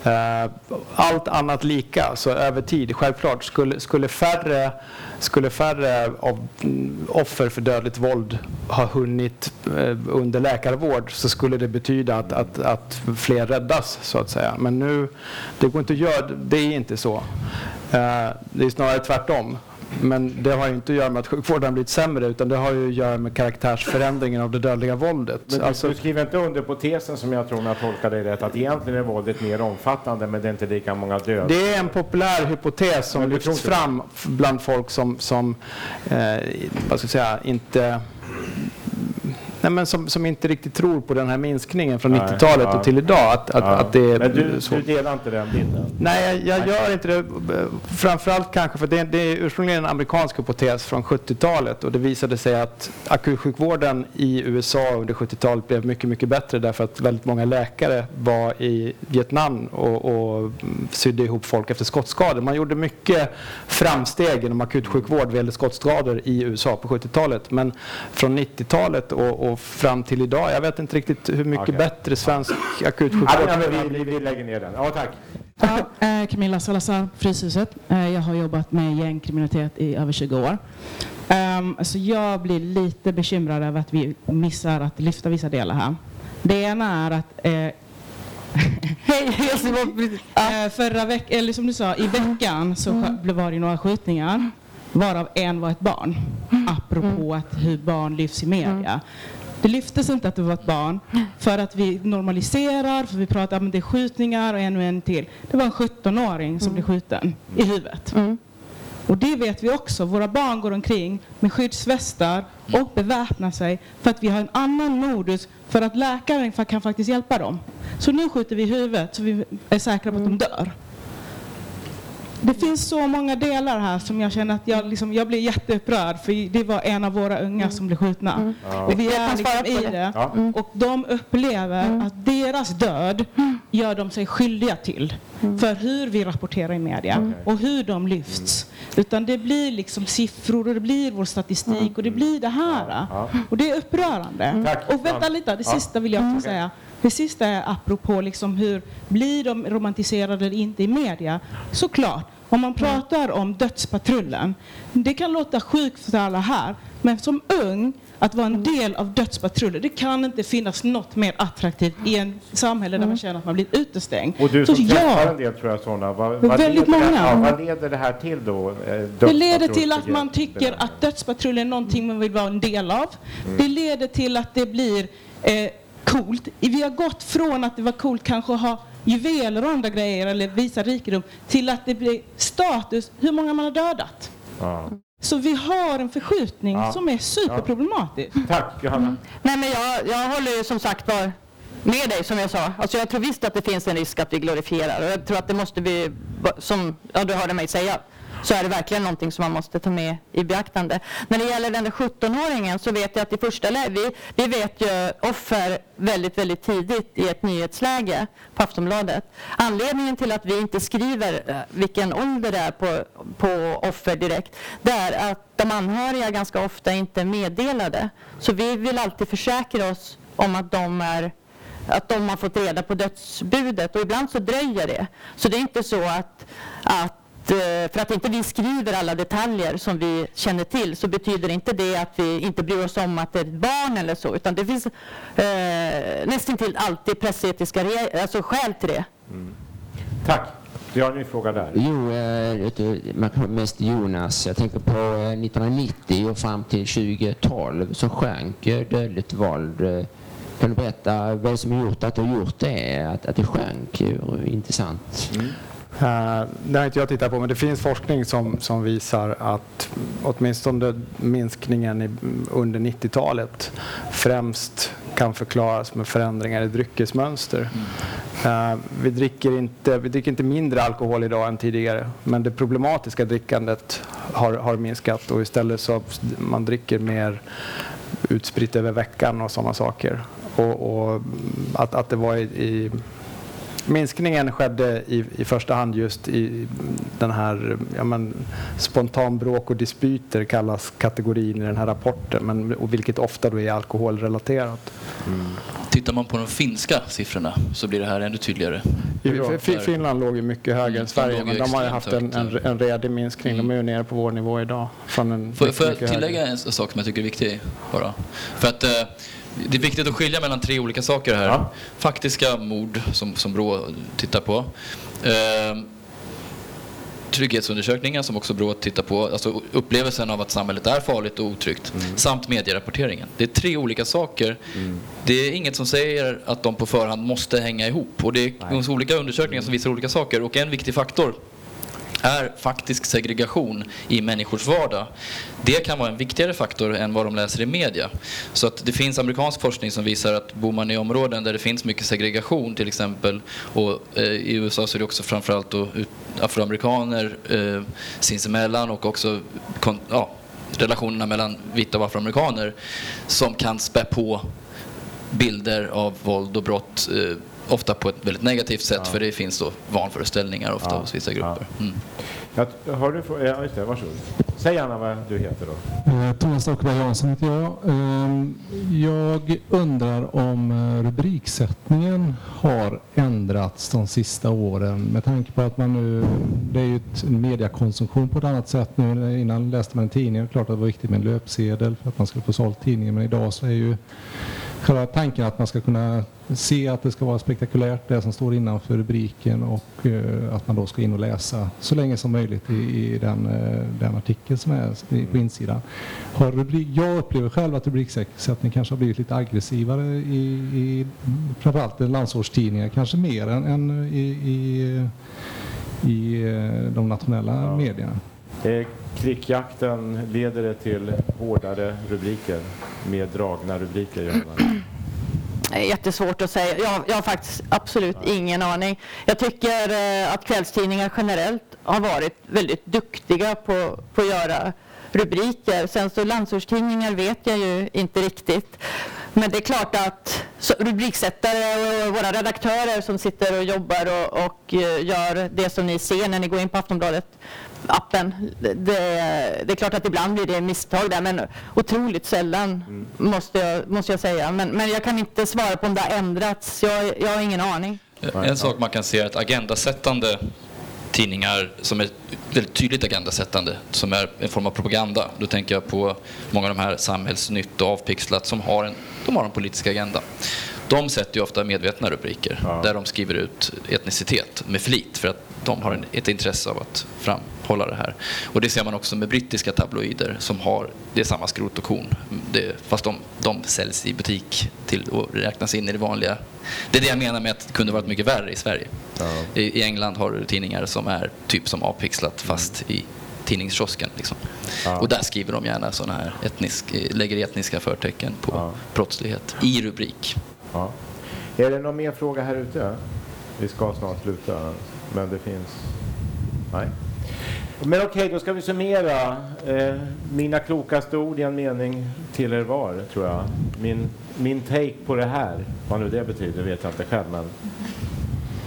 Eh, allt annat lika, så över tid, självklart, skulle, skulle färre skulle färre av mm, offer för dödligt våld ha hunnit eh, under läkarvård så skulle det betyda att, att, att fler räddas så att säga. Men nu, det går inte att göra, det är inte så. Eh, det är snarare tvärtom. Men det har ju inte att göra med att sjukvården blivit sämre utan det har ju att göra med karaktärsförändringen av det dödliga våldet. Men du, alltså, du skriver inte under på tesen som jag tror när jag tolkar dig rätt att egentligen är våldet mer omfattande men det är inte lika många döda? Det är en populär hypotes som lyfts fram bland folk som, som eh, vad ska jag säga, inte Nej, men som, som inte riktigt tror på den här minskningen från 90-talet ja. och till idag. Att, att, ja. att det men du, så. du delar inte den bilden? Nej, jag, jag gör inte det. Framförallt kanske för det, det är ursprungligen en amerikansk hypotes från 70-talet och det visade sig att akutsjukvården i USA under 70-talet blev mycket, mycket bättre därför att väldigt många läkare var i Vietnam och, och sydde ihop folk efter skottskador. Man gjorde mycket framsteg inom akutsjukvård vad gäller skottskador i USA på 70-talet men från 90-talet och, och fram till idag. Jag vet inte riktigt hur mycket okay. bättre svensk akutsjukvård... Ja, vi, vi, lägger ner den. Ja, tack. Ja, eh, Camilla Salazar, Fryshuset. Eh, jag har jobbat med gängkriminalitet i över 20 år. Um, alltså jag blir lite bekymrad över att vi missar att lyfta vissa delar här. Det ena är att eh, Hej, uh, förra veckan, eller som du sa, i veckan så mm. var det några skjutningar varav en var ett barn. Apropå att hur barn lyfts i media. Det lyftes inte att det var ett barn för att vi normaliserar, för vi pratar om det är skjutningar och en och en till. Det var en 17-åring som blev skjuten i huvudet. Mm. Och det vet vi också. Våra barn går omkring med skyddsvästar och beväpnar sig för att vi har en annan modus för att läkaren kan faktiskt hjälpa dem. Så nu skjuter vi i huvudet så vi är säkra på att de dör. Det finns så många delar här som jag känner att jag, liksom, jag blir jätteupprörd för det var en av våra unga mm. som blev skjutna. Mm. Och vi är liksom i det. Ja. Mm. Och de upplever mm. att deras död gör de sig skyldiga till. Mm. För hur vi rapporterar i media mm. och hur de lyfts. Utan det blir liksom siffror och det blir vår statistik och det blir det här. Och det är upprörande. Och vänta lite, det sista vill jag också Det sista är apropå liksom hur blir de romantiserade eller inte i media. Såklart, om man pratar om Dödspatrullen, det kan låta sjukt för alla här, men som ung att vara en del av dödspatrullen. Det kan inte finnas något mer attraktivt i en samhälle där man känner att man blir utestängd. Och du som så träffar ja, en del tror jag sådana. Vad, vad väldigt många. ja, vad leder det här till då? Eh, det leder till att man tycker att dödspatrullen är någonting man vill vara en del av. Mm. Det leder till att det blir eh, coolt. Vi har gått från att det var coolt kanske att ha juveler och andra grejer eller visa rikedom till att det blir status hur många man har dödat. Ja. Så vi har en förskjutning ja. som är superproblematisk. Ja. Tack Johanna. Mm. Nej men jag, jag håller ju som sagt var med dig som jag sa. Alltså jag tror visst att det finns en risk att vi glorifierar och jag tror att det måste vi, som ja, du hörde mig säga, så är det verkligen någonting som man måste ta med i beaktande. När det gäller den där 17-åringen så vet jag att i första läget, vi, vi vet ju offer väldigt, väldigt tidigt i ett nyhetsläge på Aftonbladet. Anledningen till att vi inte skriver eh, vilken ålder det är på, på offer direkt, det är att de anhöriga ganska ofta inte är meddelade. Så vi vill alltid försäkra oss om att de är att de har fått reda på dödsbudet och ibland så dröjer det. Så det är inte så att, att för att inte vi skriver alla detaljer som vi känner till så betyder inte det att vi inte bryr oss om att det är ett barn eller så utan det finns eh, nästan till alltid pressetiska alltså skäl till det. Mm. Tack. Vi har en ny fråga där. Jo, eh, mest Jonas. Jag tänker på 1990 eh, och fram till 2012 så sjönk dödligt våld. Kan du berätta vad som gjort att du har gjort det? Att, att det sjönk? Intressant. Mm. Uh, det har inte jag tittat på, men det finns forskning som, som visar att åtminstone minskningen i, under 90-talet främst kan förklaras med förändringar i dryckesmönster. Eh, vi, dricker inte, vi dricker inte mindre alkohol idag än tidigare men det problematiska drickandet har, har minskat och istället så man dricker mer utspritt över veckan och sådana saker. Och, och att, att det var i, i Minskningen skedde i, i första hand just i den här ja, men, spontanbråk och dispyter kallas kategorin i den här rapporten, men, och vilket ofta då är alkoholrelaterat. Mm. Tittar man på de finska siffrorna så blir det här ännu tydligare. I, Finland låg ju mycket högre mm, än Sverige, men de har ju haft en, en, en redig minskning. Mm. De är ju nere på vår nivå idag. Från en får, får jag tillägga högre. en sak som jag tycker är viktig? Bara? För att, eh, det är viktigt att skilja mellan tre olika saker här. Ja. Faktiska mord som, som Brå tittar på. Eh, trygghetsundersökningen som också Brå tittar på, alltså upplevelsen av att samhället är farligt och otryggt, mm. samt medierapporteringen. Det är tre olika saker. Mm. Det är inget som säger att de på förhand måste hänga ihop. Och det är olika undersökningar som visar olika saker. Och en viktig faktor är faktisk segregation i människors vardag. Det kan vara en viktigare faktor än vad de läser i media. Så att det finns amerikansk forskning som visar att bor man i områden där det finns mycket segregation till exempel och eh, i USA så är det också framförallt då, afroamerikaner eh, sinsemellan och också ja, relationerna mellan vita och afroamerikaner som kan spä på bilder av våld och brott eh, ofta på ett väldigt negativt sätt ja. för det finns då vanföreställningar ofta ja. hos vissa grupper. Mm. Ja, har du, ja, just det, varsågod. Säg gärna vad du heter då. Eh, Thomas Stockeberg Jansson heter jag. Eh, jag undrar om eh, rubriksättningen har ändrats de sista åren med tanke på att man nu, det är ju ett mediakonsumtion på ett annat sätt nu. Innan läste man en tidning, det är klart att det var viktigt med en löpsedel för att man skulle få sålt tidningen men idag så är ju själva tanken att man ska kunna se att det ska vara spektakulärt det som står innanför rubriken och uh, att man då ska in och läsa så länge som möjligt i, i den, uh, den artikel som är på insidan. Har rubrik, jag upplever själv att rubriksättning kanske har blivit lite aggressivare i, i framförallt landsortstidningar, kanske mer än, än i, i, i uh, de nationella ja. medierna. Klickjakten, leder det till hårdare rubriker? Mer dragna rubriker? Jättesvårt att säga. Jag, jag har faktiskt absolut ingen aning. Jag tycker eh, att kvällstidningar generellt har varit väldigt duktiga på, på att göra rubriker. Sen så landsortstidningar vet jag ju inte riktigt. Men det är klart att rubriksättare och våra redaktörer som sitter och jobbar och, och eh, gör det som ni ser när ni går in på Aftonbladet appen. Det, det, är klart att ibland blir det misstag där men otroligt sällan mm. måste, jag, måste jag säga. Men, men jag kan inte svara på om det har ändrats. Jag, jag har ingen aning. En sak man kan se är att agendasättande tidningar som är väldigt tydligt agendasättande, som är en form av propaganda. Då tänker jag på många av de här Samhällsnytt och Avpixlat som har en, de har en politisk agenda. De sätter ju ofta medvetna rubriker ja. där de skriver ut etnicitet med flit för att de har ett intresse av att framhålla det här. Och det ser man också med brittiska tabloider som har, det är samma skrot och korn, det, fast de, de säljs i butik till, och räknas in i det vanliga. Det är det jag menar med att det kunde varit mycket värre i Sverige. Ja. I, I, England har du tidningar som är typ som avpixlat fast i tidningskiosken. Liksom. Ja. Och där skriver de gärna sådana här etnisk, lägger etniska förtecken på ja. brottslighet i rubrik. Ja. Är det någon mer fråga här ute? Vi ska snart sluta, men det finns... Nej. Men okej, okay, då ska vi summera. Eh, mina klokaste ord i en mening till er var, tror jag. Min, min take på det här, vad nu det betyder vet jag inte själv, men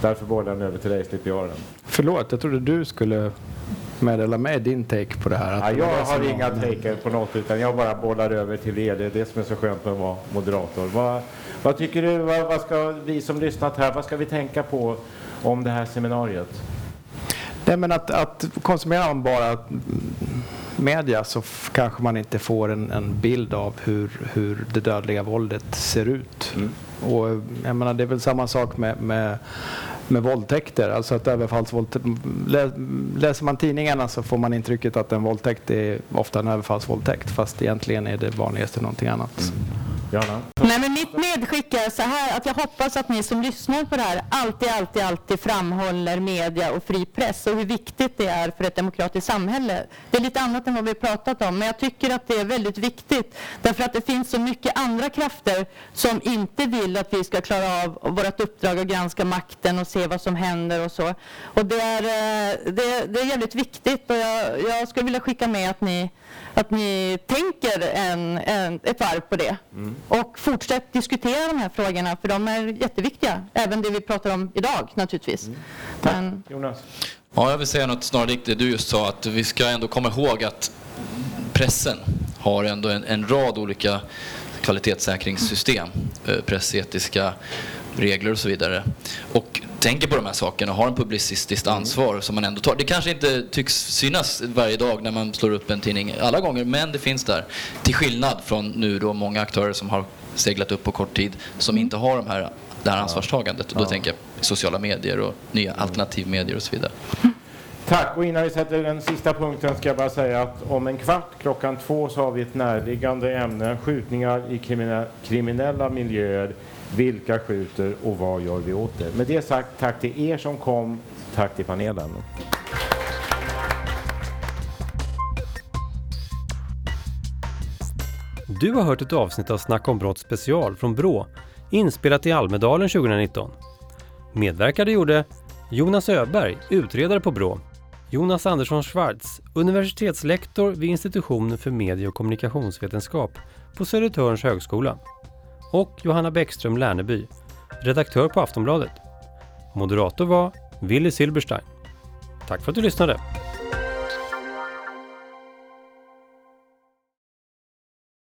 därför bollar den över till dig, slipper jag den. Förlåt, jag trodde du skulle meddela mig din take på det här. Ja, jag har inga taker på något, utan jag bara bollar över till er. Det är det som är så skönt med att vara moderator. Vad, vad tycker du, vad, vad, ska vi som lyssnat här, vad ska vi tänka på om det här seminariet? Nej, men att, att konsumerar man bara media så kanske man inte får en, en, bild av hur, hur det dödliga våldet ser ut. Mm. Och jag menar, det är väl samma sak med, med med våldtäkter. Alltså att överfallsvåldtäkt, läser man tidningarna så får man intrycket att en våldtäkt är ofta en överfallsvåldtäkt fast egentligen är det vanligaste någonting annat. Mm. Johanna? Nej, men mitt medskick är så här att jag hoppas att ni som lyssnar på det här alltid, alltid, alltid framhåller media och fri press och hur viktigt det är för ett demokratiskt samhälle. Det är lite annat än vad vi pratat om, men jag tycker att det är väldigt viktigt därför att det finns så mycket andra krafter som inte vill att vi ska klara av vårt uppdrag att granska makten och se vad som händer och så. Och det är, eh, det, det är jävligt viktigt och jag, jag skulle vilja skicka med att ni, att ni tänker en, en, ett varv på det. Och fortsätt diskutera de här frågorna för de är jätteviktiga. Även det vi pratar om idag naturligtvis. Men, Jonas? Ja, jag vill säga något snarlikt det du just sa, att vi ska ändå komma ihåg att pressen har ändå en, en rad olika kvalitetssäkringssystem, eh, pressetiska regler och så vidare. Och tänker på de här sakerna och har en publicistiskt ansvar som man ändå tar. Det kanske inte tycks synas varje dag när man slår upp en tidning alla gånger, men det finns där. Till skillnad från nu då många aktörer som har seglat upp på kort tid som inte har de här, det här ansvarstagandet. Och då tänker jag sociala medier och nya alternativmedier och så vidare. Tack, och innan vi sätter den sista punkten ska jag bara säga att om en kvart klockan två så har vi ett närliggande ämne, skjutningar i krimine- kriminella miljöer. Vilka skjuter och vad gör vi åt det? Med det sagt, tack till er som kom, tack till panelen. Du har hört ett avsnitt av Snack om brott special från Brå, inspelat i Almedalen 2019. Medverkade gjorde Jonas Öberg, utredare på Brå, Jonas Andersson Schwartz, universitetslektor vid institutionen för medie och kommunikationsvetenskap på Södertörns högskola och Johanna Bäckström Lärneby, redaktör på Aftonbladet. Moderator var Willy Silberstein. Tack för att du lyssnade!